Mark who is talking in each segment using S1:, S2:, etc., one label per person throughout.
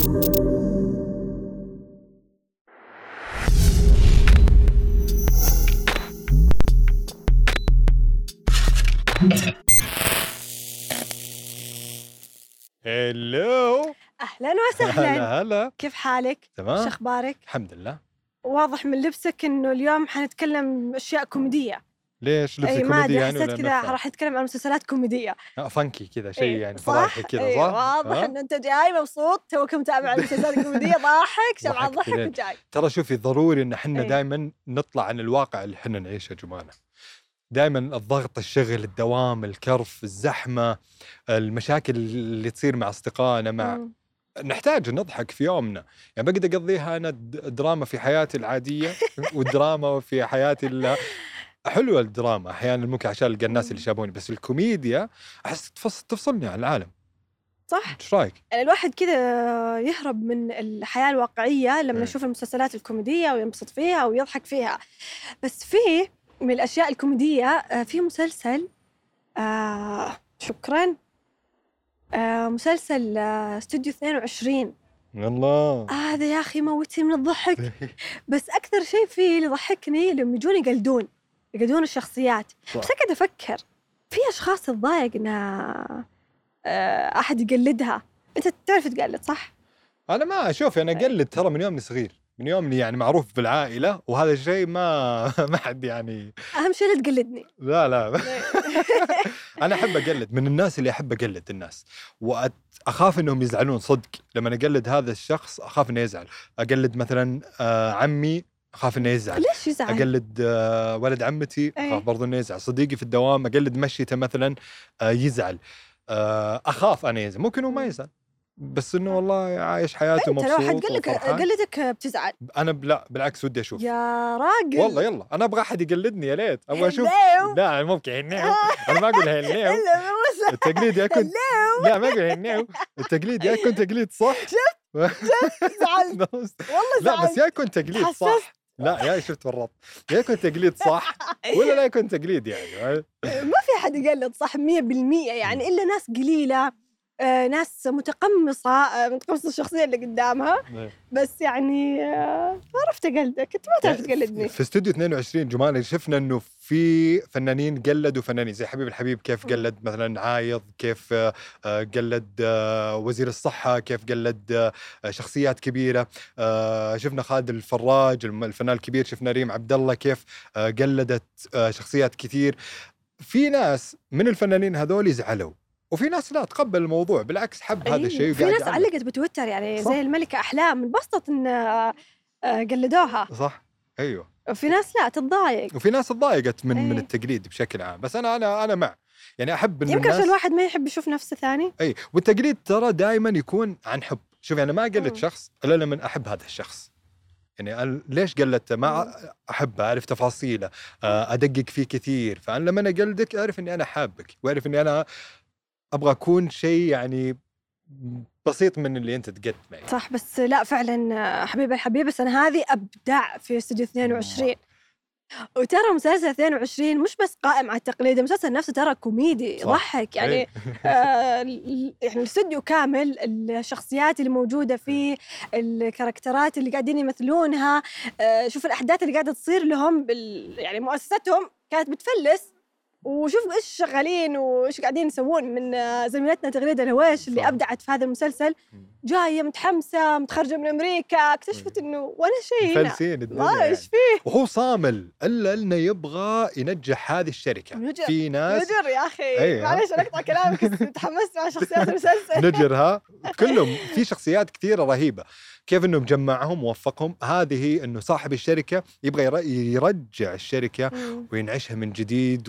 S1: هلو
S2: أهلا وسهلا.
S1: هلا هلا.
S2: كيف حالك؟ شو
S1: تمام
S2: أخبارك؟
S1: الحمد لله.
S2: واضح من لبسك إنه اليوم حنتكلم أشياء كوميدية.
S1: ليش لبسي
S2: اي ما
S1: كوميدي
S2: أدري
S1: يعني
S2: حسيت كذا؟ راح نتكلم عن مسلسلات كوميدية
S1: آه، فانكي كذا شيء
S2: إيه،
S1: يعني؟ فضايحي كذا
S2: إيه،
S1: صح؟
S2: واضح
S1: آه؟
S2: إن أنت جاي مبسوط توك متابع المسلسلات الكوميديه ضاحك شمعة
S1: ضحكت
S2: ضحك
S1: لين.
S2: وجاي
S1: ترى شوفي ضروري إن إحنا
S2: إيه.
S1: دائما نطلع عن الواقع اللي إحنا نعيشه جمانه دائما الضغط الشغل الدوام الكرف الزحمة المشاكل اللي تصير مع أصدقائنا مع
S2: مم.
S1: نحتاج نضحك في يومنا يعني بقدر أقضيها أنا دراما في حياتي العادية والدراما في حياتي حلوة الدراما أحيانا ممكن عشان ألقى الناس اللي شابوني بس الكوميديا أحس تفص- تفصلني عن العالم.
S2: صح.
S1: إيش رأيك؟
S2: يعني الواحد كذا يهرب من الحياة الواقعية لما. يشوف المسلسلات الكوميدية وينبسط فيها ويضحك فيها. بس في من الأشياء الكوميدية آه، في مسلسل آه شكرا آه مسلسل آه استوديو 22
S1: الله
S2: هذا يا أخي موتني من الضحك. بس أكثر شيء فيه اللي ضحكني لما يجون يقلدون. يقلدون الشخصيات.
S1: صح.
S2: بس أنا قاعدة أفكر في أشخاص تضايق ان آه، أحد يقلدها. أنت تعرف تقلد صح؟
S1: أنا ما أشوف أنا أقلد ترى من يومني صغير. من يومني يعني معروف بالعائلة وهذا الشيء ما ما حد يعني
S2: أهم شيء لا تقلدني.
S1: لا لا. أنا أحب أقلد من الناس اللي أحب أقلد الناس. واخاف إنهم يزعلون صدق. لما أقلد هذا الشخص أخاف إنه يزعل. أقلد مثلا آه، عمي أخاف إنه يزعل.
S2: ليش يزعل؟
S1: أقلد آه، ولد عمتي
S2: أي.
S1: أخاف برضه إنه يزعل. صديقي في الدوام أقلد مشيته مثلا آه، يزعل. آه، أخاف أنا يزعل. ممكن هو ما. يزعل. بس إنه والله عايش حياته
S2: أنت لو حد
S1: مبسوط
S2: قال لك. قلدك بتزعل.
S1: أنا لا بالعكس ودي أشوف.
S2: يا راجل.
S1: والله يلا أنا أبغى أحد يقلدني يا ليت. أبغى
S2: أشوف.
S1: لا ممكن هنيو. أنا ما أقول هنيو. التقليد يكون
S2: هلو.
S1: لا ما أقول هنيو. التقليد يا يكون تقليد صح.
S2: زعلت.
S1: بس-
S2: والله
S1: لا بس
S2: زعلت.
S1: يا يكون تقليد. صح. لا يا شفت بالربط. يا يكون تقليد صح؟ ولا لا يكون تقليد يعني
S2: ما في أحد يقلد صح 100% يعني إلا ناس قليلة. ناس متقمصة آه، متقمصة الشخصية اللي قدامها. بس يعني آه، ما عرفت أقلدك. أنت ما تعرف تقلدني.
S1: في استوديو 22 جمال شفنا إنه في فنانين قلدوا فنانين. زي حبيب الحبيب كيف قلد مثلا عايض كيف آه، آه، قلد آه، وزير الصحة كيف قلد آه، شخصيات كبيرة. آه، شفنا خالد الفراج الفنان الكبير شفنا ريم عبد الله كيف آه، قلدت آه، شخصيات كثير. في ناس من الفنانين هذول زعلوا. وفي ناس لا تقبل الموضوع بالعكس حب هذا
S2: أي،
S1: الشيء
S2: في ناس. علقت بتويتر يعني
S1: صح.
S2: زي الملكة أحلام انبسطت إن آه، آه، قلدوها.
S1: صح. أيوه.
S2: وفي ناس لا تتضايق.
S1: وفي ناس تضايقت من من
S2: أي.
S1: التقليد بشكل عام بس أنا أنا أنا مع. يعني أحب انه
S2: يمكن عشان
S1: الناس
S2: الواحد ما يحب يشوف نفسه ثاني.
S1: اي والتقليد ترى دائما يكون عن حب. شوف أنا ما اقلد
S2: مم.
S1: شخص إلا لما أحب هذا الشخص. يعني ليش قلدته ما احبه أعرف تفاصيله آه، أدقق فيه كثير. فأنا لما اقلدك أعرف إني أنا حابك وأعرف إني أنا أبغى أكون شيء يعني بسيط من اللي أنت تقد معي
S2: صح بس لا فعلا آه، حبيب الحبيب بس أنا هذه أبدع في استوديو 22 وترى مسلسل 22 مش بس قائم على التقليد المسلسل نفسه ترى كوميدي. يضحك يعني
S1: أي.
S2: آه يعني الاستوديو كامل الشخصيات اللي موجوده فيه الكاركترات اللي قاعدين يمثلونها آه شوف الأحداث اللي قاعدة تصير لهم يعني مؤسستهم كانت بتفلس. وشوف إيش شغالين وإيش قاعدين يسوون من زميلتنا تغريدة الهويش اللي. أبدعت في هذا المسلسل جاية متحمسة متخرجة من أمريكا اكتشفت إنه ولا شيء هنا
S1: فلسين
S2: ما
S1: الدنيا
S2: إيش
S1: يعني.
S2: فيه
S1: وهو صامل إلا إنه يبغى ينجح هذه الشركة
S2: نجر.
S1: في ناس
S2: نجر يا أخي
S1: أيوة.
S2: معليش أنا أقطع كلامك تحمست مع شخصيات المسلسل
S1: نجرها كلهم في شخصيات كثيرة رهيبة كيف انه مجمعهم ووفقهم هذه إنه صاحب الشركة يبغى ير- يرجع الشركة
S2: مم.
S1: وينعشها من جديد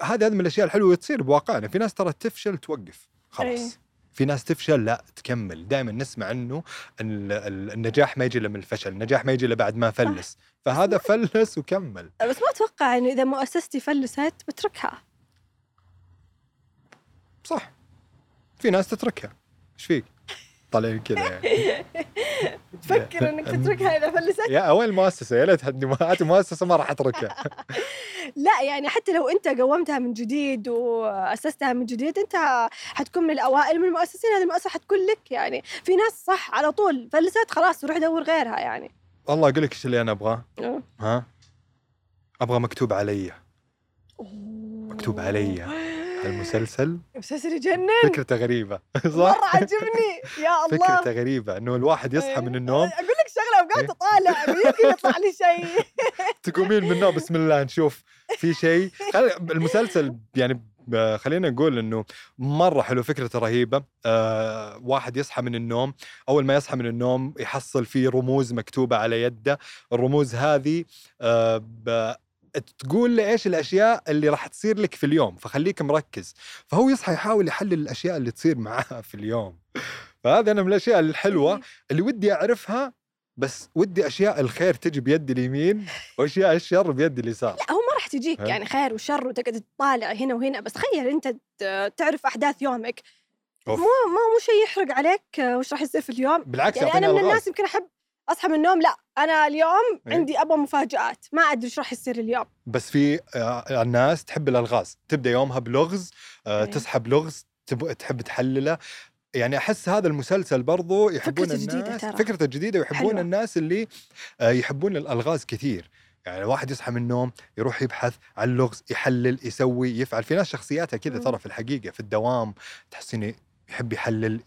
S1: وهذا هذا من الأشياء الحلوة تصير بواقعنا. في ناس ترى تفشل توقف.
S2: أي.
S1: خلاص في ناس تفشل لا تكمل. دائما نسمع إنه ال- ال- النجاح ما يجي إلا من الفشل النجاح ما يجي إلا بعد ما فلس. فهذا فلس وكمل.
S2: بس ما أتوقع إنه إذا مؤسستي فلست بتركها.
S1: صح. في ناس تتركها. إيش فيك؟ طالعين كذا يعني.
S2: تفكر إنك تتركها اذا فلست
S1: يا وين المؤسسه يا ليت هاتي مؤسسة ما راح أتركها.
S2: لا يعني حتى لو أنت قومتها من جديد وأسستها من جديد أنت حتكون من الأوائل من المؤسسين. هذه المؤسسة حتكون لك يعني. في ناس صح على طول فلست خلاص روح دور غيرها يعني.
S1: والله أقول لك إيش اللي أنا
S2: أبغاه.
S1: ها؟ أبغى مكتوب علي. مكتوب علي. المسلسل.
S2: مسلسل يجنن.
S1: فكرته غريبة. صح؟
S2: مرة عجبني. يا الله.
S1: فكرته غريبة إنه الواحد يصحى من النوم.
S2: أقول لك شغلة وقاعد أطالع يمكن يطلع لي شيء.
S1: تقومين من النوم بسم الله نشوف في شيء. المسلسل يعني ب- خلينا نقول إنه مرة حلو فكرته رهيبة. آه واحد يصحى من النوم. أول ما يصحى من النوم يحصل فيه رموز مكتوبة على يده. الرموز هذه آه ب- تقول لي إيش الأشياء اللي راح تصير لك في اليوم فخليك مركز فهو يصحى يحاول يحلل الأشياء اللي تصير معاه في اليوم فهذا أنا من الأشياء الحلوة اللي ودي أعرفها بس ودي أشياء الخير تجي بيد اليمين وأشياء الشر بيد اليسار
S2: لا هو ما راح تجيك؟ يعني خير وشر وتقعد تطالع هنا وهنا بس تخيل أنت تعرف أحداث يومك
S1: أوف.
S2: مو مو مو شيء يحرق عليك آه، وش راح يصير في اليوم
S1: بالعكس
S2: يعني أنا من. الناس يمكن أحب أصحى من النوم لا أنا اليوم
S1: إيه.
S2: عندي أبغى مفاجآت ما أدري إيش راح يصير اليوم
S1: بس في آه، الناس تحب الألغاز تبدأ يومها بلغز آه،
S2: إيه.
S1: تصحى بلغز تحب تحلله يعني أحس هذا المسلسل برضو يحبون
S2: جديدة
S1: الناس
S2: ترى.
S1: فكرته جديدة ويحبون
S2: حلوة.
S1: الناس اللي آه، يحبون الألغاز كثير يعني الواحد يصحى من النوم يروح يبحث عن اللغز يحلل يسوي يفعل في ناس شخصياتها كذا. ترى في الحقيقة في الدوام تحسيني يحب يحلل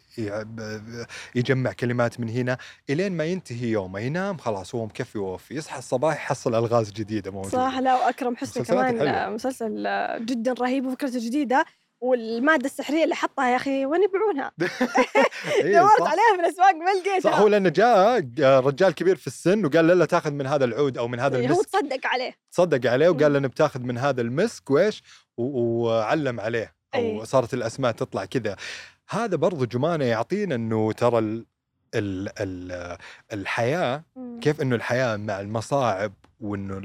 S1: يجمع كلمات من هنا إلين ما ينتهي يومه ينام خلاص هو مكفي ووفي يصحى الصباح يحصل ألغاز جديدة موجودة
S2: صح لا وأكرم حسني كمان
S1: حلوة.
S2: آه، مسلسل آه، جدا رهيب وفكرته جديدة والمادة السحرية اللي حطها يا أخي وين يبيعونها؟
S1: إيه،
S2: دورت. عليها في الاسواق ما لقيتها
S1: صح هو لأنه جاء آه، رجال كبير في السن وقال لا لا تاخذ من هذا العود أو من هذا
S2: إيه، هو
S1: المسك
S2: تصدق عليه
S1: تصدق عليه وقال. لنا بتاخذ من هذا المسك وإيش وعلم عليه أو
S2: إيه.
S1: صارت الأسماء تطلع كذا هذا برضو جمانه يعطينا إنه ترى ال ال ال
S2: الحياة.
S1: كيف إنه الحياة مع المصاعب وإنه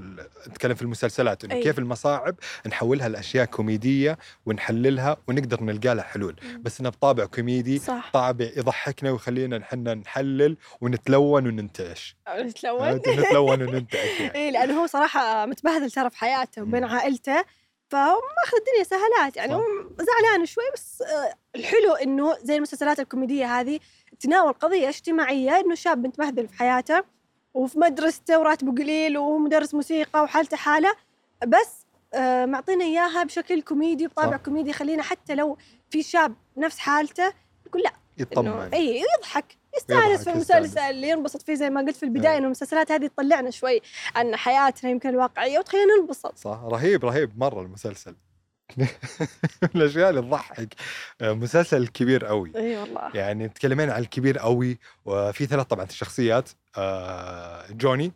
S1: نتكلم في المسلسلات
S2: إنه.
S1: كيف المصاعب نحولها لأشياء كوميدية ونحللها ونقدر نلقى لها حلول
S2: مم.
S1: بس إنه بطابع كوميدي
S2: صح
S1: طابع يضحكنا ويخلينا نحن نحلل ونتلون وننتعش
S2: نتلون
S1: نتلون وننتعش يعني.
S2: اي لأنه هو صراحة متبهدل ترى في حياته وبين. عائلته فهو ماخذ الدنيا سهلات يعني
S1: صح.
S2: هو زعلان شوي بس آه، الحلو إنه زي المسلسلات الكوميدية هذه تناول قضية اجتماعية إنه شاب متبهدل في حياته وفي مدرسته وراتبه قليل ومدرس موسيقى وحالته حالة بس آه، معطينا إياها بشكل كوميدي بطابع
S1: صح.
S2: كوميدي يخلينا حتى لو في شاب نفس حالته يقول لا
S1: يطمن
S2: اي يضحك
S1: يستأنس
S2: في. المسلسل ينبسط فيه زي ما قلت في البداية
S1: إيه.
S2: إنه المسلسلات هذه تطلعنا شوي عن حياتنا يمكن الواقعية وتخلينا ننبسط.
S1: صح رهيب رهيب مرة المسلسل. من الأشياء اللي تضحك. آه، مسلسل كبير قوي
S2: إي والله.
S1: يعني تكلمين عن الكبير قوي وفي ثلاث طبعا الشخصيات. آه، جوني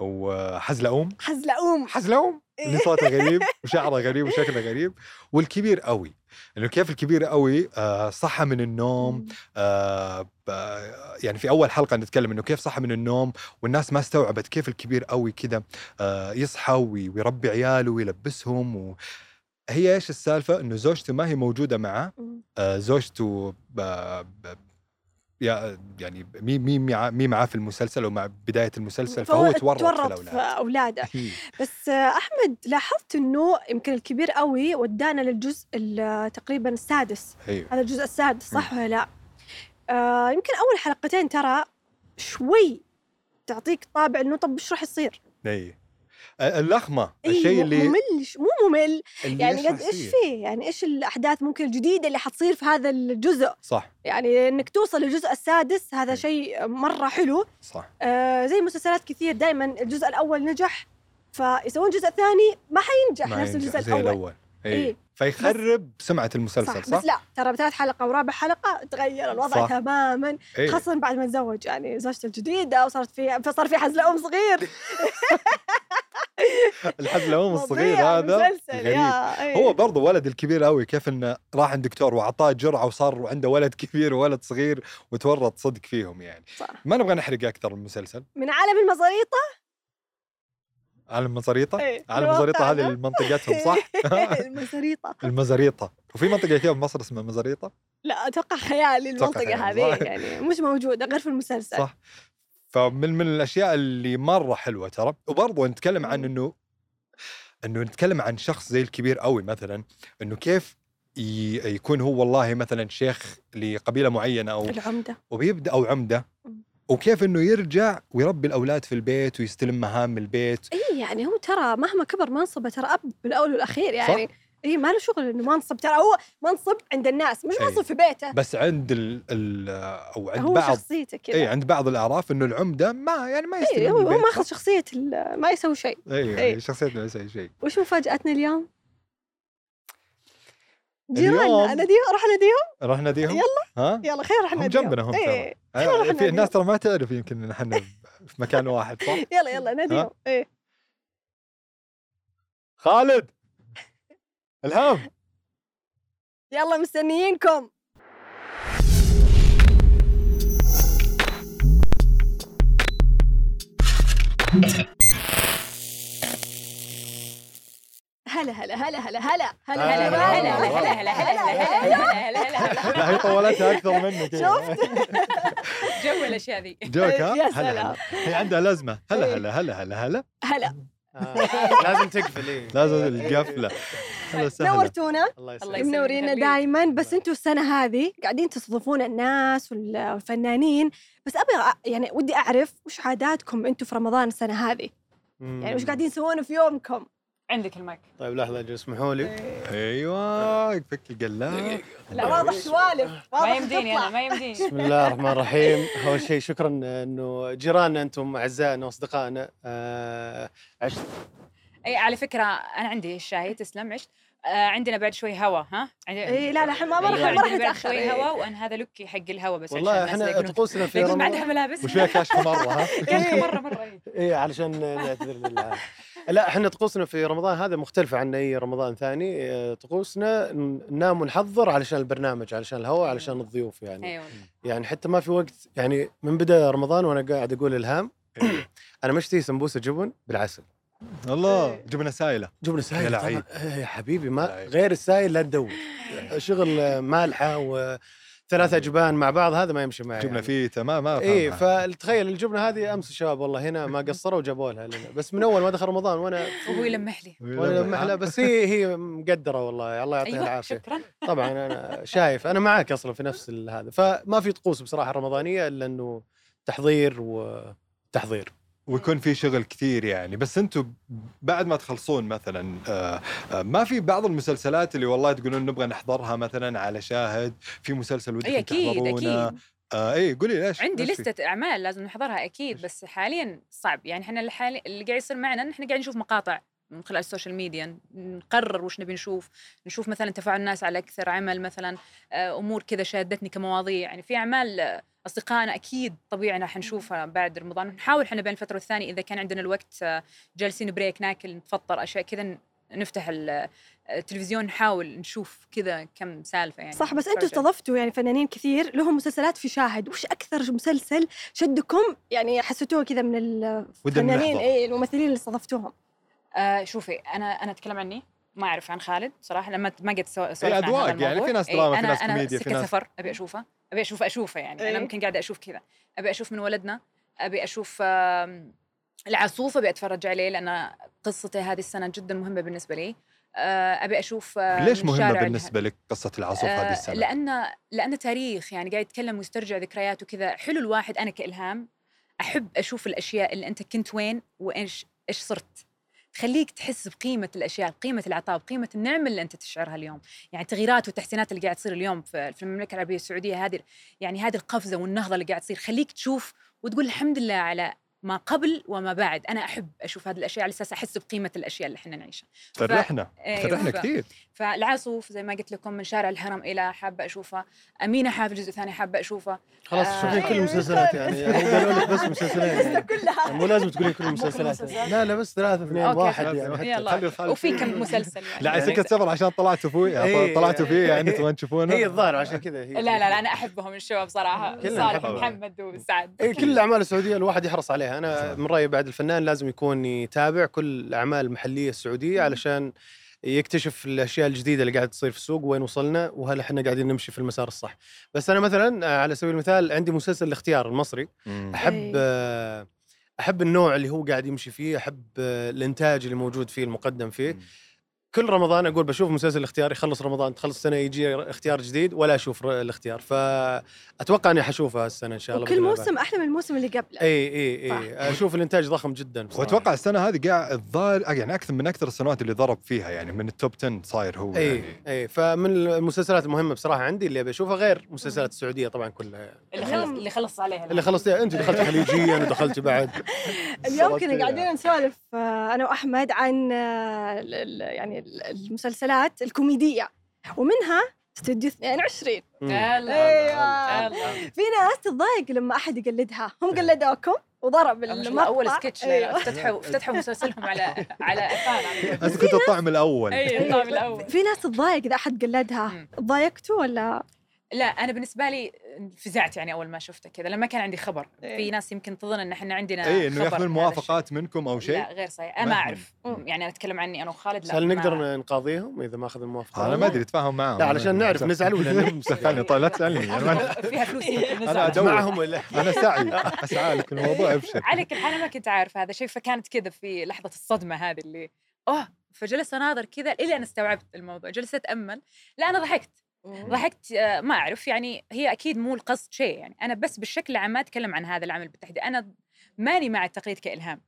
S1: وحزلقوم.
S2: حزلقوم.
S1: حزلقوم؟ اللي صوته غريب وشعره غريب وشكله غريب؟ والكبير قوي إنه كيف الكبير قوي؟ آه، صحى من النوم آه يعني في أول حلقة نتكلم إنه كيف صحى من النوم والناس ما استوعبت كيف الكبير قوي كذا آه يصحى وي- ويربي عياله ويلبسهم و... هي إيش السالفة؟ إنه زوجته ما هي موجودة معه. آه زوجته يعني مي مي مع- مي معاه في المسلسل ومع بداية المسلسل فهو تورط في
S2: تورط في أولاده. بس أحمد لاحظت إنه يمكن الكبير قوي ودانا للجزء تقريبا السادس.
S1: أيوه.
S2: هذا الجزء السادس صح ولا لا؟ آه يمكن أول حلقتين ترى شوي تعطيك طابع إنه طب إيش راح يصير؟
S1: اي اللخمة
S2: إيه،
S1: الشيء اللي,
S2: ممل مو ممل يعني قد
S1: إيش.
S2: فيه؟ يعني إيش الأحداث ممكن الجديدة اللي حتصير في هذا الجزء؟
S1: صح
S2: يعني إنك توصل للجزء السادس هذا
S1: مم.
S2: شيء مرة حلو
S1: صح
S2: آه زي مسلسلات كثير دائما الجزء الأول نجح فيسوون الجزء الثاني ما حينجح
S1: ما
S2: نفس
S1: ينجح
S2: الجزء
S1: زي
S2: الأول
S1: الأول اي
S2: إيه.
S1: فيخرب سمعة المسلسل
S2: صح,
S1: صح,
S2: بس لا ترى بثالث حلقة ورابع حلقة تغير الوضع
S1: صح.
S2: تماما
S1: إيه.
S2: خاصة بعد ما تزوج يعني زوجته الجديدة وصارت في فصار في حزلقوم صغير
S1: الحزلقوم الصغير
S2: فظيع
S1: هذا غريب.
S2: يا إيه.
S1: هو برضه ولد الكبير قوي كيف إنه راح عند دكتور واعطاه جرعة وصار عنده ولد كبير وولد صغير وتورط صدق فيهم يعني.
S2: صح.
S1: ما نبغى نحرق أكثر المسلسل.
S2: من عالم المزاريطة؟
S1: عالم مزاريطه
S2: إيه،
S1: عالم
S2: الواقع
S1: مزاريطه هذه. منطقتهم صح؟
S2: المزاريطة.
S1: المزاريطة. وفي منطقة كذا في مصر اسمها مزاريطة؟
S2: لا
S1: أتوقع
S2: خيالي
S1: خيالي،
S2: هذه. يعني مش موجودة غير في المسلسل.
S1: صح. فمن من الأشياء اللي مرة حلوة ترى وبرضه نتكلم عن. إنه إنه نتكلم عن شخص زي الكبير قوي مثلا إنه كيف يكون هو والله مثلا شيخ لقبيلة معينة
S2: أو
S1: العمدة. وبيبدأ أو
S2: عمدة.
S1: وكيف إنه يرجع ويربي الأولاد في البيت ويستلم مهام البيت.
S2: اي يعني هو ترى مهما كبر منصبه ترى أب بالأول والأخير يعني. اي ما له شغل إنه منصب ترى هو منصب عند الناس مش
S1: إي.
S2: منصب في بيته
S1: بس عند ال ال أو عند
S2: هو
S1: بعض
S2: شخصيته كذا
S1: اي عند بعض الأعراف إنه العمدة ما يعني ما يستلم
S2: اي هو. ماخذ شخصية ما يسوي شيء
S1: اي
S2: إي.
S1: يعني شخصيته ما يسوي شيء
S2: وش مفاجأتنا اليوم؟ جيراننا اناديهم أروح اناديهم
S1: رحنا ديهم
S2: يلا.
S1: ها
S2: يلا خير روح
S1: هم
S2: اناديهم
S1: جنبنا هم
S2: إيه.
S1: ترى
S2: نروح
S1: آه، في الناس. ترى ما تعرف يمكن إن إحنا في مكان واحد صح؟
S2: يلا يلا ناديهم إيه
S1: خالد الهام
S2: يلا مستنيينكم هلا هلا هلا هلا هلا هلا
S1: هلا،
S2: هلا
S1: هلا،
S2: هلا
S1: هلا،
S2: هلا
S1: لا هي طولتها أكثر منك
S2: شفت؟
S3: جو الاشياء ذي
S1: جوك ها؟ هلا. هلا هي عندها لازمه هلا
S2: إيه.
S1: هلا هلا هلا هلا
S2: هلا
S4: آه، لازم تقفل إيه.
S1: لازم القفله هلا وسهلا
S2: نورتونا.
S4: الله يسلمك.
S2: منورينا. دائما بس أنتم السنة هذه قاعدين تستضيفون الناس وال- والفنانين. بس أبغى يعني ودي أعرف وش عاداتكم أنتم في رمضان السنة هذه؟ يعني وش قاعدين تسوونه في يومكم؟
S3: عندك المايك.
S4: طيب لحظة أجل اسمحوا لي.
S1: أيوه فك القلاب
S2: لا واضح سوالف.
S3: ما يمديني. أنا ما يمديني.
S4: بسم الله الرحمن الرحيم. أول شيء شكرا إنه جيراننا أنتم أعزائنا وأصدقائنا. آه، عشت.
S3: أي على فكرة أنا عندي الشاي تسلم عشت. آه عندنا بعد شوي هوا ها؟
S2: اي لا لا ما
S3: أيوة،
S2: راح ما راح نتأخر.
S3: شوي
S2: إيه.
S3: هوا وأنا هذا look ي حق الهوا بس
S4: والله
S3: إحنا
S4: طقوسنا في
S3: ما عندها
S4: رمضان
S3: ملابس.
S1: وش فيها كاشخة مرة ها؟
S3: كاشخة مرة مرة.
S4: اي علشان نعتذر لله لا إحنا طقوسنا في رمضان هذا مختلفة عن أي رمضان ثاني. آه، طقوسنا ن- ننام ونحضر علشان البرنامج علشان الهواء علشان الضيوف يعني.
S3: أيوه.
S4: يعني حتى ما في وقت يعني من بدا رمضان وأنا قاعد أقول الهام أنا مشتهي سمبوسة جبن بالعسل.
S1: الله. جبنه سايله
S4: جبنه سايل
S1: يا. لعيب.
S4: إيه يا حبيبي ما. غير السايل لا تدور. شغل مالحة وثلاثة أجبان مع بعض هذا ما يمشي معي
S1: جبنه
S4: يعني.
S1: فيتا ما ما
S4: إيه
S1: أفهمها.
S4: فتخيل الجبنة هذه أمس الشباب والله هنا ما قصروا وجابوا لها لنا. بس من أول ما دخل رمضان وأنا
S3: وهو يلمح لي.
S4: وأنا لمح لها بس هي هي مقدرة والله. الله يعطيها
S3: أيوه
S4: العافية.
S3: شكرا.
S4: طبعا أنا شايف أنا معاك أصلا في نفس هذا. فما في طقوس بصراحة رمضانية إلا إنه تحضير وتحضير.
S1: ويكون في شغل كثير يعني. بس أنتم بعد ما تخلصون مثلا آه، آه، ما في بعض المسلسلات اللي والله تقولون نبغى نحضرها مثلا على شاهد في مسلسل ودكم تحضرونه.
S3: أكيد.
S1: آه اي قولي ليش
S3: عندي
S1: ليش؟
S3: لستة أعمال لازم نحضرها أكيد. بس حاليا صعب. يعني إحنا الحالي اللي قاعد يصير معنا إحنا قاعد نشوف مقاطع. من خلال ال social media نقرر وش نبي نشوف نشوف مثلا تفاعل الناس على أكثر عمل مثلا آه، أمور كذا شادتني كمواضيع. يعني في أعمال آه، أصدقائنا أكيد طبيعي راح نشوفها بعد رمضان. نحاول إحنا بين الفترة والثانيه إذا كان عندنا الوقت آه، جالسين break ناكل نتفطر أشياء كذا نفتح ال- التلفزيون نحاول نشوف كذا كم سالفة يعني.
S2: صح بس
S3: أنتم.
S2: استضفتوا يعني فنانين كثير لهم مسلسلات في شاهد. وش أكثر مسلسل شدكم؟ يعني حسيتوه كذا من الفنانين. اي الممثلين اللي استضفتوهم.
S3: آه شوفي أنا أنا أتكلم عني ما أعرف عن خالد صراحة لما ما قد سو- سولفنا
S1: إيه،
S3: عن هذا
S1: أذواق، يعني. في ناس
S3: إيه،
S1: دراما، في ناس
S3: أنا
S1: كوميديا، في ناس-
S3: سفر أبي أشوفه أبي أشوف أشوفه يعني
S2: إيه.
S3: أنا ممكن قاعدة أشوف كذا أبي أشوف من ولدنا أبي أشوف آم، العاصوف أبي أتفرج عليه لأن قصته هذه السنة جدا مهمة بالنسبة لي آه، أبي أشوف آه،
S1: ليش
S3: مهمة
S1: بالنسبة لك قصة العاصوف هذه
S3: آه،
S1: السنة؟
S3: لأن لأن تاريخ يعني قاعد يتكلم ويسترجع ذكريات وكذا حلو الواحد أنا كإلهام أحب أشوف الأشياء اللي أنت كنت وين وإيش إيش صرت تخليك تحس بقيمة الأشياء بقيمة العطاء بقيمة النعمة اللي أنت تشعرها اليوم. يعني التغييرات والتحسينات اللي قاعد تصير اليوم في المملكة العربية السعودية هذه يعني هذه القفزة والنهضة اللي قاعد تصير خليك تشوف وتقول الحمد لله على ما قبل وما بعد. أنا أحب أشوف هذه الأشياء على أساس أحس بقيمة الأشياء اللي إحنا نعيشها.
S1: فرحنا.
S3: أيوة،
S1: فرحنا
S3: ف-
S1: كثير.
S3: فالعاصوف زي ما قلت لكم من شارع الهرم إلى حابة اشوفها أمينة حافظ جزء ثاني حابة اشوفها
S4: خلاص
S3: آه،
S4: تشوفين كل المسلسلات يعني. يعني قالوا لك بس مسلسلين. يعني.
S2: كلها.
S4: مو لازم تقولين كل المسلسلات. لا لا بس ثلاثة اثنين واحد يعني.
S3: يلا. وفي. كم مسلسل يعني.
S1: لا
S4: يعني-
S1: سكه سفر عشان طلعتوا فيه
S4: إيه.
S1: طلعتوا فيه يعني تبغون تشوفونه؟
S4: هي الظاهر عشان كذا هي.
S3: لا لا لا أنا أحبهم الشباب
S4: صراحة.
S3: صالح. ومحمد وسعد.
S4: اي كل الأعمال السعودية الواحد يحرص عليها. أنا من رأيي بعد الفنان لازم يكون يتابع كل الأعمال المحلية السعودية علشان يكتشف الأشياء الجديدة اللي قاعدة تصير في السوق وين وصلنا وهل إحنا قاعدين نمشي في المسار الصح بس أنا مثلا آه، على سبيل المثال عندي مسلسل الاختيار المصري
S1: مم.
S4: أحب
S2: أي.
S4: آه، أحب النوع اللي هو قاعد يمشي فيه أحب آه، الإنتاج اللي موجود فيه المقدم فيه
S1: مم.
S4: كل رمضان أقول بشوف مسلسل الاختيار يخلص رمضان تخلص السنة يجي اختيار جديد ولا أشوف الاختيار فأتوقع إني حشوفها السنة إن شاء الله
S2: وكل
S4: الله.
S2: موسم أحلى من الموسم اللي قبله
S4: إي
S2: إي.
S4: إي أشوف الإنتاج ضخم جدا بصراحة.
S1: واتوقع السنة هذه قاعد الظاهر يعني أكثر من أكثر السنوات اللي ضرب فيها يعني من التوب 10 صاير هو
S4: إي
S1: يعني
S4: إي فمن المسلسلات المهمة بصراحة عندي اللي أبي أشوفها غير مسلسلات السعودية طبعا كلها يعني.
S3: اللي خلص اللي خلص عليها
S4: اللي خلصتيها أنت دخلت خليجيا ودخلت بعد
S2: اليوم كنا قاعدين. نسولف آه، أنا وأحمد عن آه، يعني المسلسلات الكوميدية. ومنها استوديو 22
S4: مم.
S2: أيوة. في ناس تتضايق لما أحد يقلدها. هم قلدوكم وضرب المقطع
S3: أول سكتش
S2: أيوة.
S3: افتتحوا افتتحوا مسلسلهم على على.
S1: انت كنت الطعم الأول.
S3: اي الطعم الأول.
S2: في ناس تتضايق إذا أحد قلدها. تضايقتوا ولا؟
S3: لا أنا بالنسبة لي فزعت يعني أول ما شفته كذا لما كان عندي خبر
S2: إيه.
S3: في ناس يمكن تظن إن إحنا عندنا
S1: اي إنه
S3: يأخذون
S1: موافقات منكم أو
S3: الشيء.
S1: شيء
S3: لا غير صحيح أنا
S1: ما.
S2: أعرف.
S3: يعني أنا أتكلم عني أنا وخالد لا
S4: هل نقدر. نقاضيهم إذا ما اخذ الموافقه؟
S1: أنا ما أدري اتفاهم معهم
S4: لا علشان نعرف نزعل ولا
S1: سألني طيب لا تسألني
S3: فيها فلوس أنا.
S1: أدور
S4: معهم ولا
S1: أنا سعي أسعى لك الموضوع أبشر
S3: على كل حال أنا ما كنت عارف هذا شيء فكانت كذا في لحظة الصدمة هذه اللي أوه فجلست أناظر كذا إلى أن استوعبت الموضوع جلست اتامل لا أنا ضحكت ضحكت ما أعرف يعني هي أكيد مو القصد شيء يعني. أنا بس بالشكل العام ما أتكلم عن هذا العمل بالتحديد. أنا ماني مع التقليد كإلهام.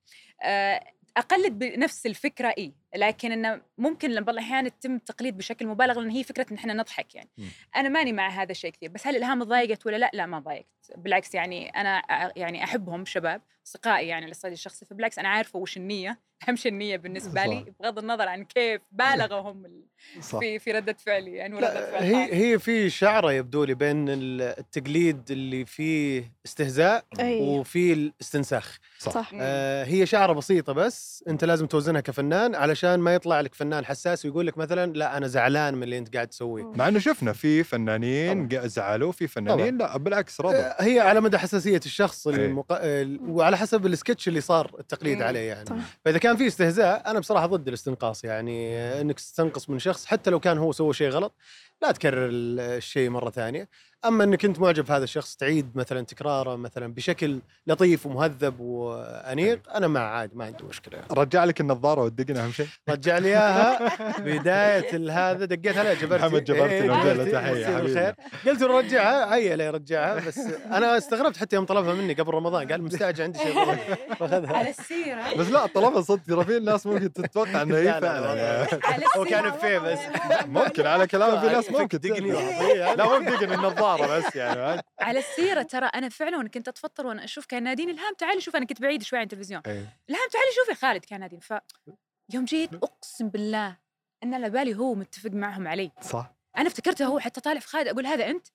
S3: آه، أقلد بنفس الفكرة إي. لكن إنه ممكن بعض الأحيان يتم التقليد بشكل مبالغ لأن هي فكرة إن إحنا نضحك يعني
S1: مم.
S3: أنا ماني مع هذا الشيء كثير بس هل الهام ضايقت ولا لا لا ما ضايقت بالعكس يعني أنا يعني أحبهم شباب أصدقائي يعني الصعيد الشخصي فبالعكس أنا عارفة وش النية أهم شيء النية بالنسبة لي
S1: صح.
S3: بغض النظر عن كيف بالغوا هم في في ردة فعلي يعني وردة
S4: لا
S3: فعل
S4: هي. هي في شعرة يبدو لي بين ال- التقليد اللي فيه استهزاء
S2: أي.
S4: وفيه الاستنساخ
S1: صح,
S2: صح.
S4: آه هي شعرة بسيطة بس أنت لازم توزنها كفنان علشان ما يطلع لك فنان حساس ويقول لك مثلا لا أنا زعلان من اللي أنت قاعد تسويه
S1: مع إنه شفنا في فنانين زعلوا في فنانين لا بالعكس رضوا
S4: آه، هي على مدى حساسية الشخص
S1: إيه.
S4: المق... ال- وعلى حسب السكتش اللي صار التقليد
S3: مم.
S4: عليه يعني
S2: صح.
S4: فإذا كان في استهزاء أنا بصراحة ضد الاستنقاص يعني إنك تستنقص من شخص حتى لو كان هو سوى شيء غلط لا تكرر ال- الشيء مرة ثانية أما إنك أنت معجب بهذا الشخص تعيد مثلا تكراره مثلا بشكل لطيف ومهذب وأنيق أنا مع عادي ما عندي مشكلة.
S1: رجع لك النظارة والدقن أهم شيء.
S4: رجع لي إياها. بداية هذا دقيت عليه جبرتي
S1: محمد جبرتي
S4: إيه،
S1: له
S4: مسيه
S1: حبيبي.
S4: بالخير. قلت له رجعها هيا لي رجعها بس أنا استغربت حتى يوم طلبها مني قبل رمضان. قال مستعجل عندي شيء
S3: على السيرة.
S1: بس لا طلبها صدق ترى في ناس ممكن تتوقع إنه
S4: لا،
S1: هي
S4: لا،
S1: فعلا. يعني.
S4: هو كان بس.
S1: ممكن على كلام في ناس ممكن
S4: دقني.
S1: لا مو بدقن النظارة. بس يعني
S3: على السيرة ترى أنا فعلا كنت أتفطر وأنا أشوف كان نادين الهام تعالي شوف أنا كنت بعيد شوي عن التلفزيون.
S1: إيه.
S3: الهام تعالي شوفي خالد كان نادين ف يوم جيت أقسم بالله إن على بالي هو متفق معهم علي.
S1: صح.
S3: أنا افتكرته هو حتى طالع في خالد أقول هذا أنت؟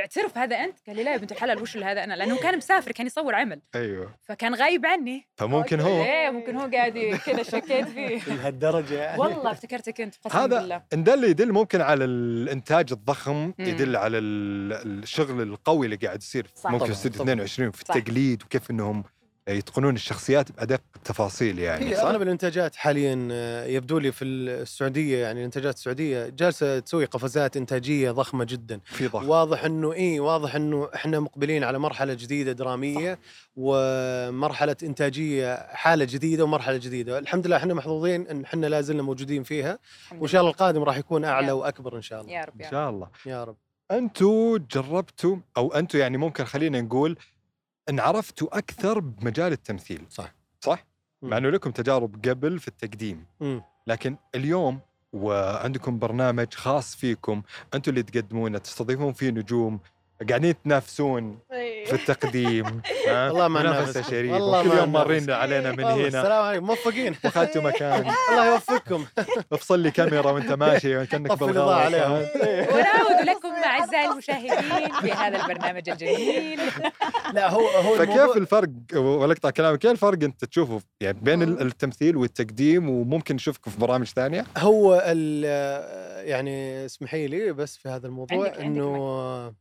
S3: اعترف هذا أنت؟ قال لي لا يا بنت الحلال وش اللي هذا أنا؟ لأنه كان مسافر كان يصور عمل.
S1: أيوه.
S3: فكان غايب عني.
S1: فممكن هو.
S3: إيه ممكن هو قاعد كذا شكيت فيه.
S4: لهالدرجة يعني.
S3: والله افتكرتك أنت قسما
S1: هذا
S3: بالله.
S1: ان ده اللي يدل ممكن على الإنتاج الضخم
S3: مم.
S1: يدل على ال- الشغل القوي اللي قاعد يصير
S3: صح.
S1: ممكن استوديو
S4: طبعاً.
S1: 22 في. التقليد وكيف إنهم يتقنون الشخصيات بأدق التفاصيل يعني
S4: هي
S1: صح؟
S4: أغلب الإنتاجات حاليا آه، يبدو لي في السعودية يعني الإنتاجات السعودية جالسة تسوي قفزات إنتاجية ضخمة جدا.
S1: في ضغط
S4: واضح إنه إي واضح إنه إحنا مقبلين على مرحلة جديدة درامية ومرحلة إنتاجية حالة جديدة ومرحلة جديدة. الحمد لله إحنا محظوظين إن إحنا لا زلنا موجودين فيها. وإن شاء الله القادم راح يكون أعلى
S3: يا.
S4: وأكبر إن شاء الله.
S3: يا رب يا
S1: إن
S3: رب.
S1: شاء الله.
S4: يا رب.
S1: أنتوا جربتوا أو أنتوا يعني ممكن خلينا نقول إن عرفتوا أكثر بمجال التمثيل
S4: صح.
S1: صح؟ مع إنه لكم تجارب قبل في التقديم. لكن اليوم وعندكم برنامج خاص فيكم أنتم اللي تقدمونه تستضيفون فيه نجوم قاعدين تنافسون في التقديم؟
S4: والله ما
S1: منافسة.
S4: شريفة.
S1: كل يوم مارين. علينا من
S4: والله
S1: هنا.
S4: السلام عليكم. موفقين.
S1: واخذتوا مكان.
S4: الله يوفقكم.
S1: افصل لي كاميرا وانت ماشي كانك
S4: عليهم.
S3: ونعود لكم أعزائي المشاهدين في هذا البرنامج الجميل.
S4: لا هو هو
S1: فكيف الفرق؟ ولا اقطع كلامك. كيف الفرق انت تشوفه؟ يعني بين ال- التمثيل والتقديم وممكن نشوفكم في برامج ثانية؟
S4: هو ال- يعني اسمحي لي بس في هذا الموضوع إنه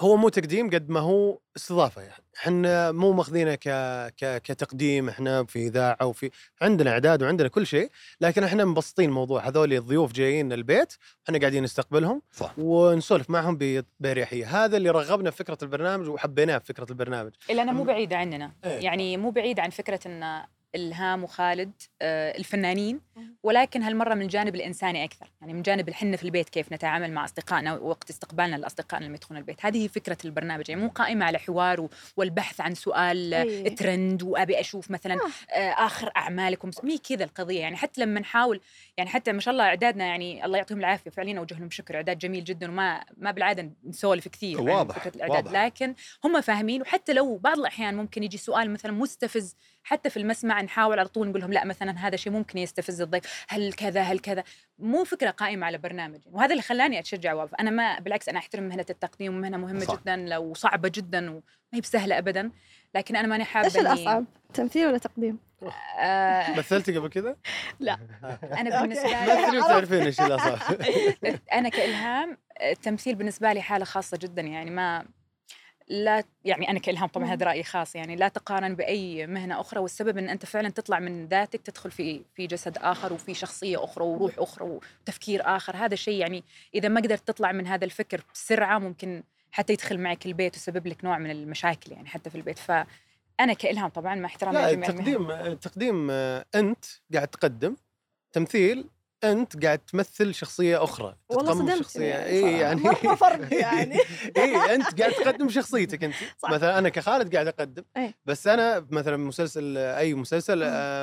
S4: هو مو تقديم قد ما هو استضافة يعني. إحنا مو ماخذينه ك... ك... كتقديم إحنا في إذاعة وفي عندنا إعداد وعندنا كل شيء لكن إحنا مبسطين الموضوع هذول الضيوف جايين البيت إحنا قاعدين نستقبلهم
S1: صح.
S4: ونسولف معهم ب- بأريحية. هذا اللي رغبنا في فكرة البرنامج وحبيناه في فكرة البرنامج.
S3: إلا انها مو بعيده عننا.
S4: إيه.
S3: يعني مو بعيد عن فكرة إن إلهام وخالد آه، الفنانين. ولكن هالمرة من الجانب الإنساني أكثر. يعني من جانب الحنه في البيت كيف نتعامل مع أصدقائنا وقت استقبالنا لأصدقائنا لما يدخلون البيت. هذه هي فكرة البرنامج. يعني مو قائمة على حوار والبحث عن سؤال آه،
S2: إيه.
S3: ترند وأبي أشوف مثلا
S2: آه.
S3: آخر أعمالكم. مي كذا القضية. يعني حتى لما نحاول يعني حتى ما شاء الله إعدادنا يعني الله يعطيهم العافية فعليا أوجه لهم شكر. إعداد جميل جدا وما ما بالعادة نسولف كثير عن
S1: واضح،
S3: فكرة الإعداد.
S1: واضح.
S3: لكن هم فاهمين. وحتى لو بعض الأحيان ممكن يجي سؤال مثلا مستفز حتى في المسمع نحاول على طول نقول لهم لا مثلا هذا شيء ممكن يستفز الضيف هل كذا هل كذا مو فكرة قائمة على برنامج وهذا اللي خلاني أتشجع واقف أنا ما بالعكس أنا أحترم مهنة التقديم ومهنه مهمة
S1: صح.
S3: صح. جدا لو صعبة جدا وما هي بسهلة ابدا لكن أنا ماني
S2: حابة
S3: إيش
S2: الأصعب؟ تمثيل ولا تقديم؟
S3: آه
S4: مثلتي قبل كذا؟
S3: أنا بالنسبة لي
S4: مثلي وتعرفين إيش الأصعب
S3: أنا كإلهام التمثيل بالنسبة لي حالة خاصة جدا يعني ما لا يعني أنا كإلهام طبعا. هذا رأيي خاص يعني لا تقارن بأي مهنة أخرى والسبب إن أنت فعلا تطلع من ذاتك تدخل في في جسد آخر وفي شخصية أخرى وروح أخرى وتفكير آخر هذا شيء يعني إذا ما قدرت تطلع من هذا الفكر بسرعة ممكن حتى يدخل معك البيت ويسبب لك نوع من المشاكل يعني حتى في البيت فأنا كإلهام طبعا مع احترامي
S4: لا
S3: المهن.
S4: التقديم التقديم آه، أنت قاعد تقدم تمثيل أنت قاعد تمثل شخصية أخرى
S2: والله
S4: تتقمص
S2: صدمتني
S4: شخصية
S2: يعني
S4: اي. يعني
S2: مرة فرق يعني.
S4: اي أنت قاعد تقدم شخصيتك أنت
S2: صح.
S4: مثلا أنا كخالد قاعد أقدم
S2: إيه.
S4: بس أنا مثلا مسلسل أي مسلسل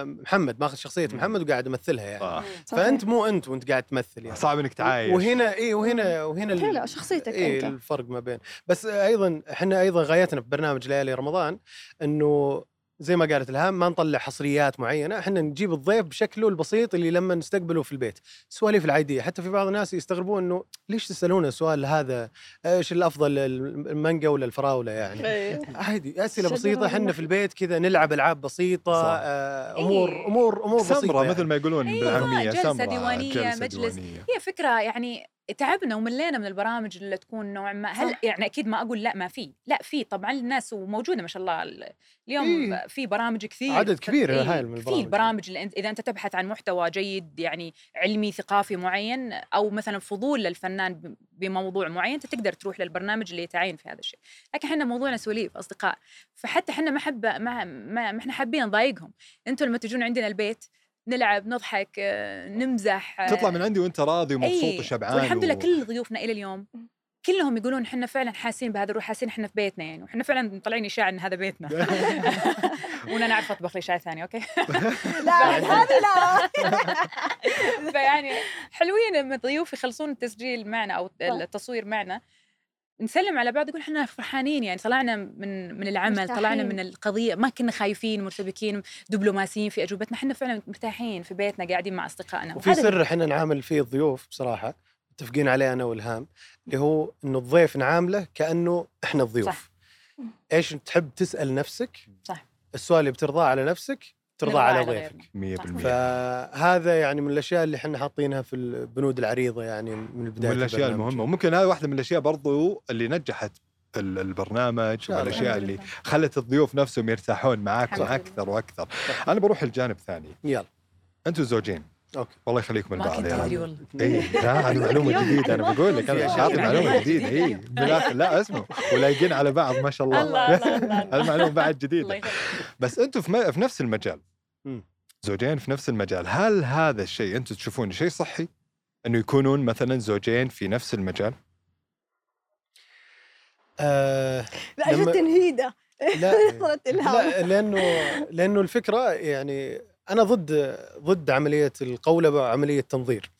S4: محمد ماخذ شخصية
S1: مم.
S4: محمد وقاعد أمثلها يعني
S1: صح.
S4: فأنت مو أنت وأنت قاعد تمثل يعني
S1: صعب إنك تعايش
S4: وهنا اي وهنا وهنا
S2: لا شخصيتك
S4: إيه
S2: أنت
S4: الفرق ما بين بس أيضا إحنا أيضا غايتنا في برنامج ليالي رمضان إنه زي ما قالت الهام ما نطلع حصريات معينة إحنا نجيب الضيف بشكله البسيط اللي لما نستقبله في البيت السواليف العاديه حتى في بعض الناس يستغربون إنه ليش تسالونا السؤال هذا إيش الأفضل المانجا ولا الفراولة يعني
S2: إيه.
S4: عادي أسئلة بسيطة
S2: إحنا
S4: في البيت كذا نلعب ألعاب
S1: بسيطة.
S4: آه أمور
S3: إيه.
S4: أمور أمور بسيطة
S1: سمرة
S4: يعني.
S1: مثل ما يقولون
S3: أيوة،
S1: بالعامية
S3: جلسة
S1: سمرة
S3: ديوانية،
S1: جلسة
S3: مجلس.
S1: ديوانية.
S3: هي فكرة يعني تعبنا وملينا من البرامج اللي تكون نوعا ما هل
S2: صح.
S3: يعني أكيد ما أقول لا ما في لا في طبعا الناس وموجودة ما شاء الله ال- اليوم
S4: إيه.
S3: في برامج كثير
S4: عدد كبير
S3: إيه،
S4: هايل من
S3: كثير
S4: البرامج.
S3: برامج اللي انت إذا أنت تبحث عن محتوى جيد يعني علمي ثقافي معين أو مثلا فضول للفنان بموضوع معين أنت تقدر تروح للبرنامج اللي يتعين في هذا الشيء لكن إحنا موضوعنا سواليف أصدقاء فحتى إحنا ما حب ما, ما, ما إحنا حابين نضايقهم أنتم لما تجون عندنا البيت نلعب نضحك آه، نمزح آه،
S1: تطلع من عندي وأنت راضي ومبسوط. وشبعان
S3: والحمد لله
S1: و-
S3: كل ضيوفنا إلى اليوم كلهم يقولون إحنا فعلا حاسين بهذا الروح حاسين إحنا في بيتنا يعني وإحنا فعلا طالعين إشاعة إن هذا بيتنا. وأنا نعرف أطبخ لي إشاعة ثانية okay؟
S2: لا هذه لا.
S3: فيعني حلوين لما الضيوف يخلصون التسجيل معنا أو التصوير معنا. نسلم على بعض يقول إحنا فرحانين يعني طلعنا من من العمل طلعنا
S2: مرتاحين.
S3: من القضية ما كنا خايفين مرتبكين دبلوماسيين في أجوبتنا إحنا فعلا مرتاحين في بيتنا قاعدين مع أصدقائنا
S4: وفي سر إحنا نعامل فيه الضيوف بصراحة متفقين عليه أنا والهام اللي هو إنه الضيف نعامله كأنه إحنا الضيوف
S3: صح.
S4: إيش تحب تسأل نفسك
S3: صح.
S4: السؤال اللي بترضاه على نفسك
S3: نرضى
S4: على. ضيفك
S1: 100%
S4: فهذا يعني من الأشياء اللي إحنا حاطينها في البنود العريضة يعني من البدايه
S1: من
S4: الأشياء.
S1: المهمة وممكن هذه واحدة من الأشياء برضو اللي نجحت ال- البرنامج
S4: شاء
S1: ومن
S4: الله.
S1: الأشياء
S3: الحمد
S1: اللي. خلت الضيوف نفسهم يرتاحون معاكم. أكثر وأكثر أنا بروح الجانب ثاني
S4: يلا
S1: أنتم زوجين
S4: okay.
S1: والله يخليكم
S3: أدري
S1: رب.
S3: والله.
S1: اي لا هذه معلومة جديدة.
S2: أنا
S1: بقول لك
S4: أنا
S1: اعطي
S4: يعني
S3: معلومة
S1: جديدة. اي. بالآخر لا اسمعوا ولايقين على بعض ما شاء الله.
S3: الله الله الله.
S1: المعلومة بعد
S3: الله
S1: جديده. بس أنتم في, في نفس المجال. زوجين في نفس المجال. هل هذا الشيء أنتم تشوفونه شيء صحي؟ أنه يكونون مثلا زوجين في نفس المجال؟
S4: آه
S2: لا
S4: لما-
S2: صارت الهام
S4: لا لأنه لأنه الفكرة يعني أنا ضد ضد عملية القولبه وعملية تنظير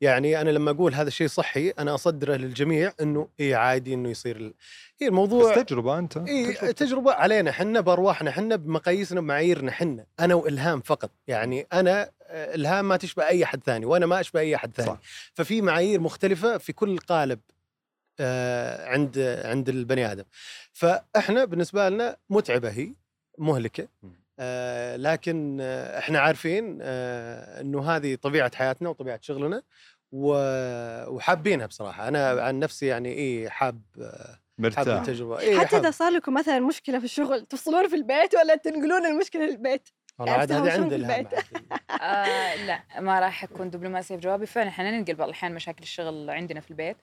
S4: يعني أنا لما أقول هذا الشيء صحي أنا أصدره للجميع إنه اي عادي إنه يصير ال- هي الموضوع
S1: بس تجربة أنت
S4: اي
S1: تجربة.
S4: تجربة علينا حنا بأرواحنا حنا بمقاييسنا بمعاييرنا حنا أنا وإلهام فقط يعني أنا آه، إلهام ما تشبه أي أحد ثاني وأنا ما أشبه أي أحد ثاني
S1: صح.
S4: ففي معايير مختلفة في كل قالب آه، عند عند البني آدم فإحنا بالنسبة لنا متعبة هي
S1: مهلكة.
S4: آه، لكن آه، إحنا عارفين آه، إنه هذه طبيعة حياتنا وطبيعة شغلنا وحابينها بصراحة. أنا عن نفسي يعني إيه حاب
S1: مرتاح.
S4: التجربة. إيه
S2: حتى
S4: حاب.
S2: إذا صار لكم مثلا مشكلة في الشغل تفصلون في البيت ولا تنقلون المشكلة للبيت؟
S4: والله عاد هذه عند
S2: البيت.
S3: آه لا ما راح أكون دبلوماسية في جوابي. فعلا إحنا ننقل بعض الأحيان مشاكل الشغل عندنا في البيت.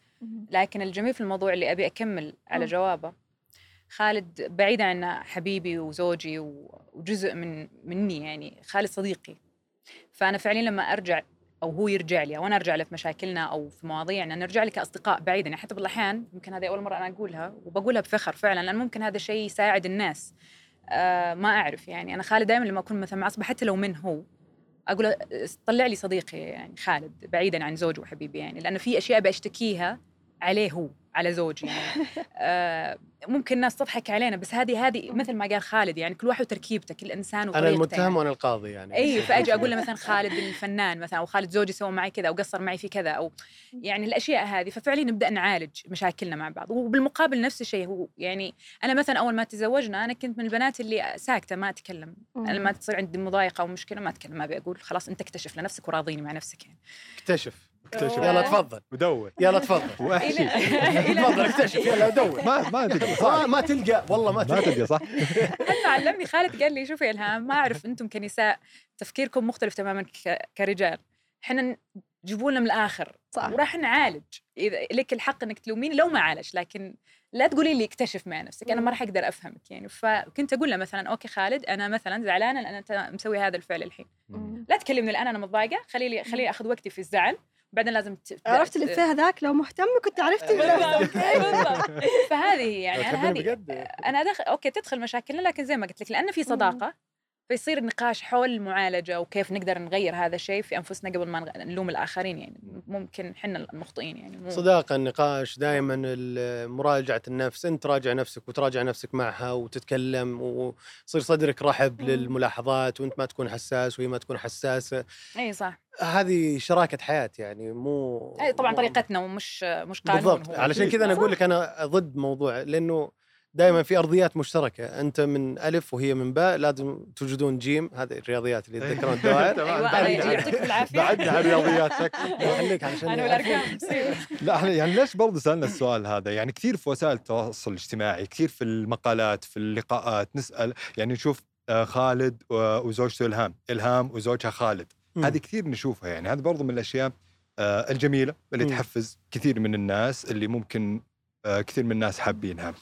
S3: لكن الجميل في الموضوع اللي أبي أكمل على. جوابه خالد بعيدا عن حبيبي وزوجي وجزء من مني يعني خالد صديقي. فأنا فعليا لما أرجع أو هو يرجع لي أو أنا أرجع له في مشاكلنا أو في مواضيعنا نرجع لي كأصدقاء بعيدا يعني حتى بعض الاحيان يمكن هذه أول مرة أنا أقولها وبقولها بفخر فعلا لأن ممكن هذا الشيء يساعد الناس. آه ما أعرف يعني. أنا خالد دائما لما أكون مثلا معصبة حتى لو من هو أقول طلع لي صديقي يعني خالد بعيدا عن زوجي وحبيبي يعني لأنه في أشياء بشتكيها عليه هو على زوجي يعني. آه ممكن الناس تضحك علينا بس هذه هذه مثل ما قال خالد يعني كل واحد وتركيبته كل إنسان
S4: أنا
S3: وطريقته
S4: المتهم
S3: يعني.
S4: وأنا القاضي يعني.
S3: إي فأجي أقول له مثلا خالد الفنان مثلا أو خالد زوجي سوى معي كذا أو قصر معي في كذا أو يعني الأشياء هذه. ففعليا نبدأ نعالج مشاكلنا مع بعض. وبالمقابل نفس الشيء هو يعني أنا مثلا أول ما تزوجنا أنا كنت من البنات اللي ساكتة ما أتكلم. أنا لما تصير عندي مضايقة أو مشكلة ما أتكلم ما أبي أقول خلاص أنت اكتشف لنفسك وراضيني مع نفسك يعني.
S4: اكتشف. اكتشف. يلا تفضل.
S1: ودور
S4: يلا تفضل.
S1: واحشي
S4: تفضل اكتشف. يلا دور.
S1: ما ما تلقى صح.
S4: ما تلقى. والله ما
S1: ما
S4: تلقى.
S1: تلقى صح.
S3: حتى علمني. خالد قال لي شوفي إلهام ما أعرف أنتم كنساء تفكيركم مختلف تماما ك- كرجال. إحنا جيبوا لنا من الآخر.
S2: صح.
S3: وراح نعالج. إذا لك الحق إنك تلوميني لو ما عالج لكن لا تقولي لي اكتشف مع نفسك. أنا ما راح أقدر أفهمك يعني. فكنت أقول له مثلا أوكي خالد أنا مثلا زعلانة لأن أنت مسوي هذا الفعل الحين. لا تكلمني الآن أنا متضايقة. خليني خليني أخذ وقتي في الزعل. بعدين لازم ت...
S2: عرفت اللي فيه هذاك؟ لو مهتم كنت عرفتي
S3: بالضبط. بالضبط. فهذه هي يعني
S4: أنا
S3: هذه أنا داخل okay تدخل مشاكلنا لكن زي ما قلت لك لأن في صداقة فيصير نقاش حول المعالجة وكيف نقدر نغير هذا الشيء في أنفسنا قبل ما نلوم الآخرين يعني ممكن إحنا المخطئين يعني مو
S4: صداقة النقاش دائما مراجعة النفس أنت تراجع نفسك وتراجع نفسك معها وتتكلم ويصير صدرك رحب
S2: مم.
S4: للملاحظات وأنت ما تكون حساس وهي ما تكون حساسة
S3: إي صح
S4: هذه شراكة حياة يعني مو
S3: إي طبعا
S4: مو-
S3: طريقتنا ومش مش قانون
S4: بالضبط. علشان كذا أنا
S3: صح.
S4: أقول لك أنا ضد موضوع لأنه دائما في أرضيات مشتركة أنت من ألف وهي من باء لازم توجدون جيم. هذه الرياضيات اللي يتذكرون الدوائر
S3: أنا يعطيكم العافية.
S1: بعدنا عن الرياضيات
S4: خليك علشان
S3: أنا والأرقام
S1: لا إحنا يعني ليش برضه سألنا السؤال هذا؟ يعني كثير في وسائل التواصل الاجتماعي كثير في المقالات في اللقاءات نسأل. يعني نشوف آه، خالد و- وزوجته إلهام. إلهام وزوجها خالد. هذه كثير نشوفها. يعني هذا برضه من الأشياء آه، الجميلة اللي. تحفز كثير من الناس اللي ممكن آه، كثير من الناس حابينها.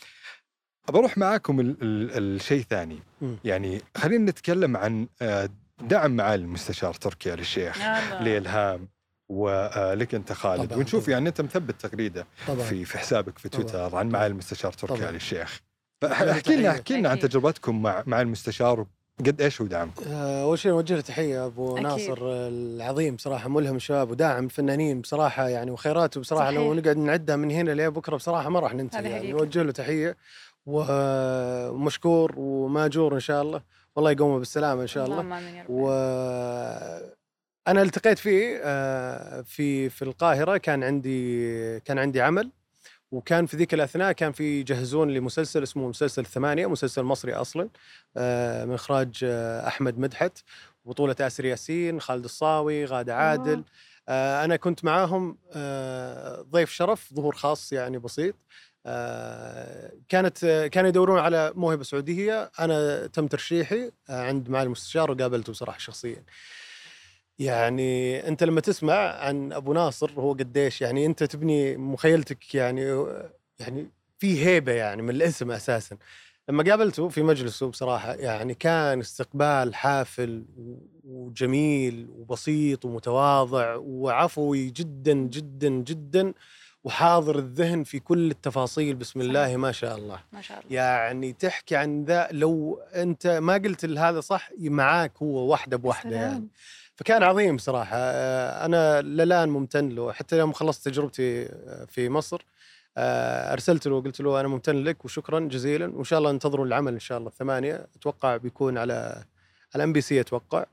S1: بروح معاكم ال- ال- الشيء ثاني. يعني خلينا نتكلم عن آه، دعم معالي المستشار تركي آل الشيخ
S3: يلا.
S1: لإلهام ولك أنت خالد
S4: طبعاً،
S1: ونشوف
S4: طبعاً.
S1: يعني أنت مثبت تغريده
S4: طبعا
S1: في في حسابك في
S4: طبعاً.
S1: تويتر عن معالي المستشار تركي
S4: طبعاً.
S1: آل الشيخ فاحكي لنا
S4: تحية.
S1: احكي لنا عن. تجربتكم مع مع المستشار قد إيش هو دعمكم؟
S4: آه، أول شيء نوجه له تحية أبو
S3: أكيد.
S4: ناصر العظيم صراحة ملهم الشباب وداعم الفنانين بصراحة يعني وخيراته بصراحة لو
S2: صحيح.
S4: نقعد نعدها من هنا لبكرة بصراحة ما راح ننتهي يعني. نوجه له تحية ومشكور وماجور إن شاء الله. والله يقومه بالسلامة إن شاء الله.
S3: رب.
S4: و أنا التقيت فيه آه، في في القاهرة. كان عندي كان عندي عمل. وكان في ذيك الأثناء كان في يجهزون لمسلسل اسمه مسلسل ثمانية مسلسل مصري أصلا آه، من إخراج آه، أحمد مدحت. بطولة آسر ياسين خالد الصاوي غادة عادل. آه، أنا كنت معاهم ضيف شرف ظهور خاص يعني بسيط. كانت آه، كانوا يدورون على موهبة سعودية. أنا تم ترشيحي آه، عند معالي المستشار وقابلته بصراحة شخصيا. يعني أنت لما تسمع عن أبو ناصر هو قديش يعني أنت تبني مخيلتك يعني يعني في هيبة يعني من الاسم أساسا. لما قابلته في مجلسه بصراحة يعني كان استقبال حافل وجميل وبسيط ومتواضع وعفوي جدا جدا جدا. وحاضر الذهن في كل التفاصيل. بسم الله ما شاء الله.
S3: ما شاء الله.
S4: يعني تحكي عن ذا لو أنت ما قلت هذا صح معاك هو واحدة
S2: بواحدة.
S4: يعني. فكان عظيم صراحة. آه، أنا للآن ممتن له. حتى يوم خلصت تجربتي آه، في مصر. آه، أرسلت له وقلت له أنا ممتن لك وشكرا جزيلا. وإن شاء الله انتظروا العمل إن شاء الله الثمانية. أتوقع بيكون على على MBC أتوقع.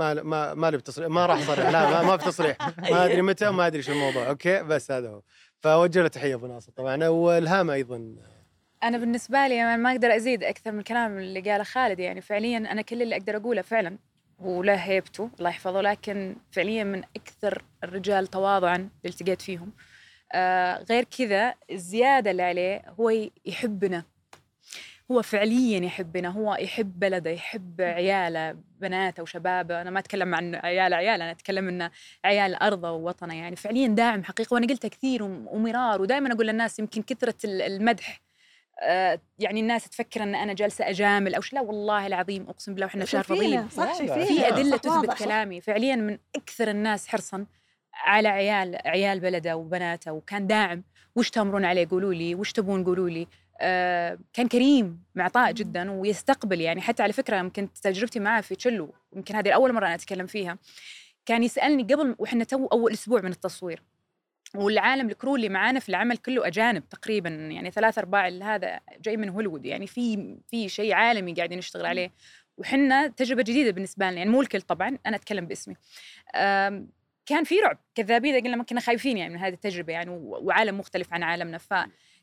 S4: ما ما ما لي بتصريح. ما راح اصرح لا ما, ما في تصريح. ما أدري متى وما أدري شو الموضوع. okay بس هذا هو. فوجه له تحية أبو ناصر طبعا. والهام أيضا.
S3: أنا بالنسبة لي يعني ما أقدر أزيد أكثر من الكلام اللي قاله خالد. يعني فعليا أنا كل اللي أقدر أقوله فعلا وله هيبته الله يحفظه لكن فعليا من أكثر الرجال تواضعا اللي التقيت فيهم. آه غير كذا الزيادة اللي عليه هو يحبنا. هو فعليا يحبنا هو يحب بلده يحب عياله بناته وشبابه. أنا ما أتكلم عن عيال عيال أنا أتكلم انه عيال أرضه ووطنه. يعني فعليا داعم حقيقي. وأنا قلتها كثير وم- ومرار. ودائما أقول للناس يمكن كثرة ال- المدح. آه، يعني الناس تفكر إن أنا جالسة أجامل أو شيء لا والله العظيم أقسم بالله وإحنا شهر فضيل في
S2: أدلة
S3: تثبت. كلامي. فعليا من أكثر الناس حرصا على عيال عيال بلده وبناته. وكان داعم. وش تأمرون عليه؟ قولوا لي. وش تبون؟ قولوا لي. كان كريم معطاء جدا ويستقبل يعني. حتى على فكرة يمكن تجربتي معه في Cello يمكن هذه اول مرة أنا أتكلم فيها. كان يسألني قبل وإحنا تو أول أسبوع من التصوير. والعالم ال crew اللي معانا في العمل كله أجانب تقريبا يعني ثلاث أرباع هذا جاي من هوليوود. يعني في في شيء عالمي قاعدين نشتغل عليه. وحنا تجربة جديدة بالنسبة لنا يعني مو الكل طبعا أنا أتكلم باسمي. كان في رعب كذابين قلنا ما كنا خايفين يعني من هذه التجربة يعني وعالم مختلف عن عالمنا.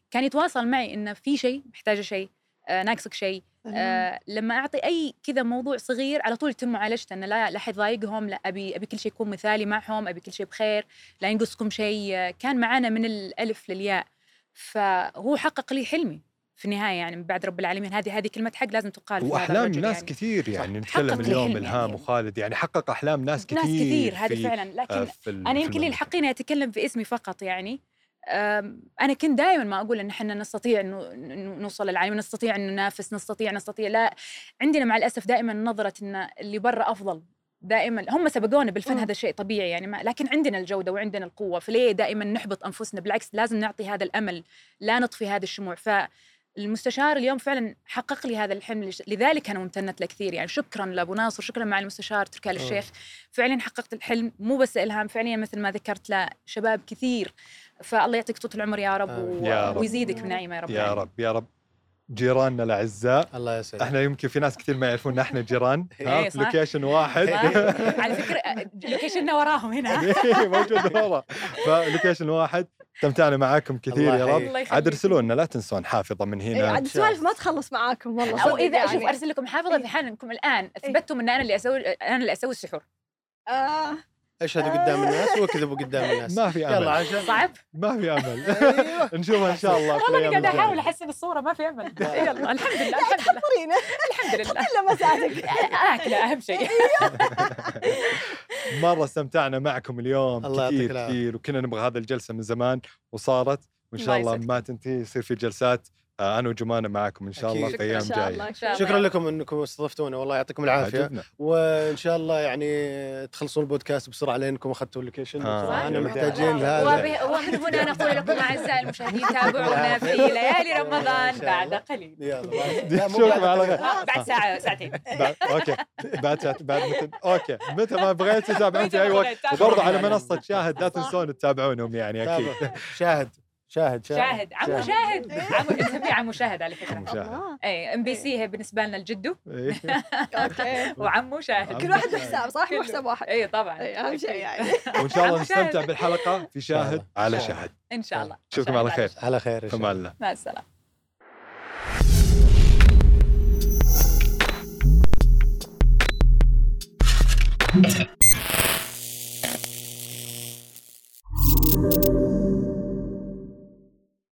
S3: فكان يتواصل معي انه في شيء محتاجة شيء آه، ناقصك شيء آه لما أعطي أي كذا موضوع صغير على طول يتم معالجته انه لا لا حد يضايقهم لا أبي أبي كل شيء يكون مثالي معهم أبي كل شيء بخير لا ينقصكم شيء آه، كان معانا من الألف للياء فهو حقق لي حلمي في النهاية يعني من بعد رب العالمين هذه هذه كلمة حق لازم تقال وأحلام
S1: ناس
S3: يعني.
S1: كثير يعني نتكلم
S3: لي
S1: اليوم
S3: حلمي
S1: الهام
S3: يعني.
S1: وخالد يعني حقق أحلام ناس كثير
S3: ناس كثير هذه فعلا
S1: آه،
S3: لكن
S1: ال- أنا
S3: يمكن لي
S1: المملكة.
S3: الحق اني أتكلم في اسمي فقط يعني أنا كنت دائما ما أقول إن إحنا نستطيع إنه إنه نوصل للعالم نستطيع ان ننافس نستطيع نستطيع لا. عندنا مع الأسف دائما نظرة إن اللي برا أفضل دائما هم سبقونا بالفن. هذا شيء طبيعي يعني ما لكن عندنا الجودة وعندنا القوة فليه دائما نحبط أنفسنا؟ بالعكس لازم نعطي هذا الأمل لا نطفي هذه الشموع. فالمستشار اليوم فعلا حقق لي هذا الحلم لذلك أنا ممتنة له كثير. يعني شكرا لأبو ناصر شكرا مع المستشار تركي آل
S4: أوه.
S3: الشيخ. فعلا حققت الحلم مو بس إلهام فعليا مثل ما ذكرت لا شباب كثير. فالله يعطيك طول العمر يا رب. و...
S1: يا رب.
S3: ويزيدك من نعيمه يا رب.
S1: يا. رب يا رب. جيراننا الأعزاء.
S4: الله يسعدك.
S1: إحنا يمكن في ناس كثير ما يعرفون ان إحنا جيران. ها
S3: إيه،
S1: في
S3: صح.
S1: location واحد.
S3: صح؟ على فكرة location نا وراهم هنا.
S1: موجود ورا ف location واحد. استمتعنا معاكم كثير يا رب.
S4: يحييك.
S3: الله يخليك.
S1: عاد ارسلوا لنا لا تنسون حافظة من
S2: إيه،
S1: هنا
S2: عاد السوالف ما تخلص معاكم والله. أو
S3: اذا
S2: يعني.
S3: أشوف أرسل لكم حافظة في حال انكم الان اثبتتم ان أنا اللي أسوي أنا اللي أسوي السحور.
S2: آه.
S4: اشهدوا قدام الناس؟ واكذبوا قدام الناس.
S1: ما في
S4: يلا
S1: أمل.
S4: عشان
S3: صعب؟
S1: ما في أمل.
S4: أيوه.
S1: نشوفها إن شاء الله
S3: والله اني
S1: الأيام
S3: قاعدة
S1: أحاول.
S3: أحسن الصورة ما في أمل. يلا الحمد لله الحمد لله. الحمد لله.
S2: الا مساعدك.
S3: اكله أهم شيء.
S1: مرة استمتعنا معكم اليوم.
S4: الله يعطيك
S1: كثير. كثير وكنا نبغى هذه الجلسة من زمان وصارت وإن شاء
S3: الله.
S1: ما تنتهي يصير في جلسات أنا وجمانة معكم إن شاء الله
S4: أكيد.
S1: في
S2: أيام الله
S1: جاية
S2: إن شاء الله.
S4: شكرا لكم إنكم استضفتونا والله يعطيكم العافية
S1: عجبنا.
S4: وإن شاء الله يعني تخلصون البودكاست بسرعة لأنكم أخذتوا
S1: ال
S4: location آه.
S1: أنا.
S4: محتاجين لهذا
S3: وبه- ومن هنا نقول لكم اعزائي المشاهدين تابعونا في ليالي رمضان
S4: إن شاء
S3: بعد
S4: الله.
S3: قليل
S4: يلا
S1: نشوفكم
S4: بعد.
S3: آه، ساعة ساعتين
S1: بعد okay بعد ساعة- بعد متى okay متى ما بغيت تتابعون في
S3: أي
S1: وقت. وبرضه على منصة شاهد لا تنسون تتابعونهم يعني
S4: أكيد. شاهد شاهد
S3: شاهد. عمو شاهد. عمو نسميه عمو شاهد على فكرة.
S1: عمو شاهد.
S2: الله.
S3: اي MBC هي بالنسبة لنا الجدو.
S1: إيه.
S2: okay.
S3: وعمو شاهد.
S2: كل واحد له حساب صح؟ مو. حساب واحد.
S3: اي طبعا.
S2: أهم شيء يعني.
S1: وإن شاء الله. نستمتع بالحلقة في شاهد. على
S4: شاهد.
S3: إن شاء الله.
S1: نشوفكم على خير.
S4: على خير إن شاء الله.
S3: مع السلامة.
S5: Thank